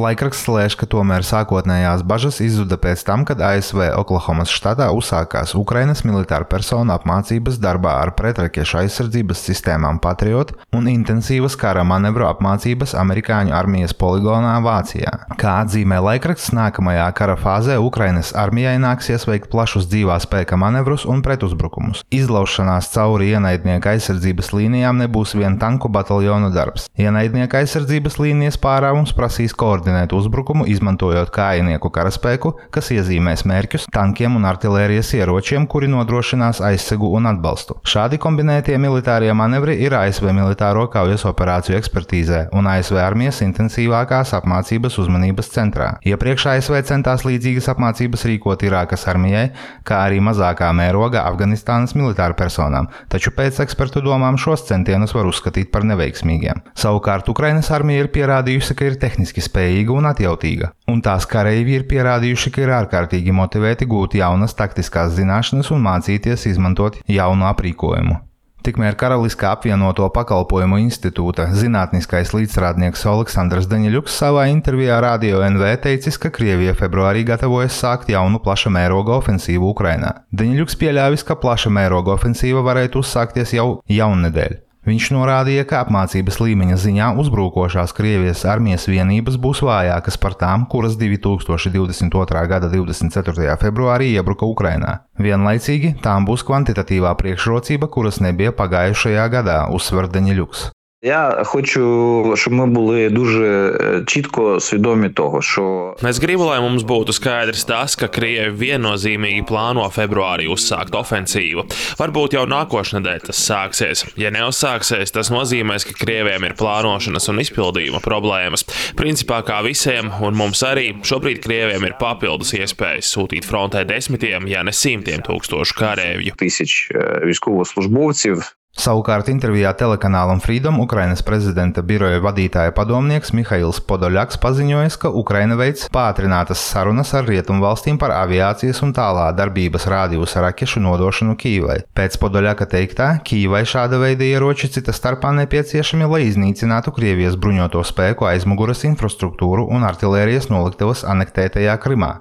Laikraksts lēš, ka tomēr sākotnējās bažas izzuda pēc tam, kad ASV Oklahomas štatā uzsākās Ukrainas militāra persona apmācības darbā ar pretrakešu aizsardzības sistēmām Patriot un intensīvas kara manevru apmācības amerikāņu armijas poligonā Vācijā. Kā atzīmē laikraksts, nākamajā kara fāzē Ukrainas armijai nāksies veikt plašus dzīvā spēka manevrus un pretuzbrukumus. Izlaušanās cauri ienaidnieka aizsardzības līnijām nebūs vien tanku bataljonu darbs. Ienaidnieka aizsardzības līnijas pārāvums prasīs koordināciju koordinēt uzbrukumu, izmantojot kājinieku karaspēku, kas iezīmēs mērķus tankiem un artērijas ieročiem, kuri nodrošinās aizsegu un atbalstu. Šādi kombinētie militārie manevri ir ASV militāro kaujas operāciju ekspertīzē un ASV armijas intensīvākās apmācības uzmanības centrā. Iepriekš ASV centās līdzīgas apmācības rīkot Irākas armijai, kā arī mazākā mēroga Afganistānas militāru personām, taču pēc ekspertu domām šos centienus var uzskatīt par neveiksmīgiem. Savukārt Ukrainas armija ir pierādījusi, ka ir tehniski spējīga spējīga un atjautīga, un tās kareivji ir pierādījuši, ka ir ārkārtīgi motivēti gūt jaunas taktiskās zināšanas un mācīties izmantot jaunu aprīkojumu. Tikmēr Karaliskā apvienoto pakalpojumu institūta zinātniskais līdzstrādnieks Aleksandrs Daņļuks savā intervijā Radio NV teicis, ka Krievija februārī gatavojas sākt jaunu plaša mēroga ofensīvu Ukrainā. Daņļuks pieļāvis, ka plaša mēroga ofensīva varētu uzsākties jau jaunedēļ. Viņš norādīja, ka apmācības līmeņa ziņā uzbrukošās Krievijas armijas vienības būs vājākas par tām, kuras 2022. gada 24. februārī iebruka Ukrainā. Vienlaicīgi tām būs kvantitatīvā priekšrocība, kuras nebija pagājušajā gadā, uzsver Deņļuks. Я хочу, щоб ми були дуже čitko свідомі того, що es gribu, lai mums būtu skaidrs tas, ka Krievi viennozīmīgi plāno februārī uzsākt ofensīvu. Varbūt jau nākošnedēļ tas sāksies. Ja neuzsāksies, tas nozīmēs, ka Krieviem ir plānošanas un izpildījuma problēmas. Principā kā visiem, un mums arī, šobrīd Krieviem ir papildus iespējas sūtīt frontē desmitiem, ja ne simtiem tūkstošu kareivju. Tисяч військовослужбовців Savukārt intervijā telekanālam Freedom Ukrainas prezidenta biroja vadītāja padomnieks Mihails Podoļaks paziņoja, ka Ukraina veids pātrinātas sarunas ar rietumvalstīm par aviācijas un tālā darbības rādījusa rakešu nodošanu Kīvai. Pēc Podoļaka teiktā, Kīvai šāda veida ieroči cita starpā nepieciešami, lai iznīcinātu Krievijas bruņoto spēku aizmuguras infrastruktūru un artilērijas noliktavas anektētajā Krimā.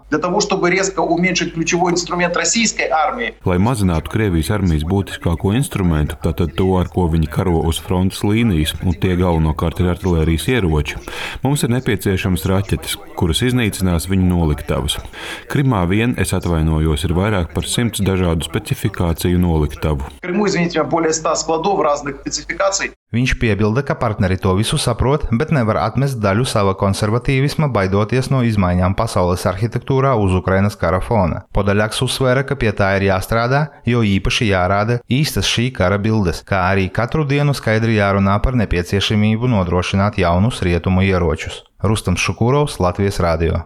Lai mazinātu Krievijas armijas būtiskāko instrumentu, tātad to, ar ko viņi karo uz frontes līnijas, un tie galvenokārt ir artērijas ieroči, mums ir nepieciešamas raķetes, kuras iznīcinās viņu noliktavas. Krimā vien, es atvainojos, ir vairāk par simts dažādu specifikāciju noliktavu. Krimu, izvinīt, Viņš piebilda, ka partneri to visu saprot, bet nevar atmest daļu sava konservatīvisma, baidoties no izmaiņām pasaules arhitektūrā uz Ukrainas kara fona. Podaļaks uzsvēra, ka pie tā ir jāstrādā, jo īpaši jārāda īstas šī kara bildes, kā arī katru dienu skaidri jārunā par nepieciešamību nodrošināt jaunus rietumu ieročus. Rustams Šukūrovs, Latvijas Rādio.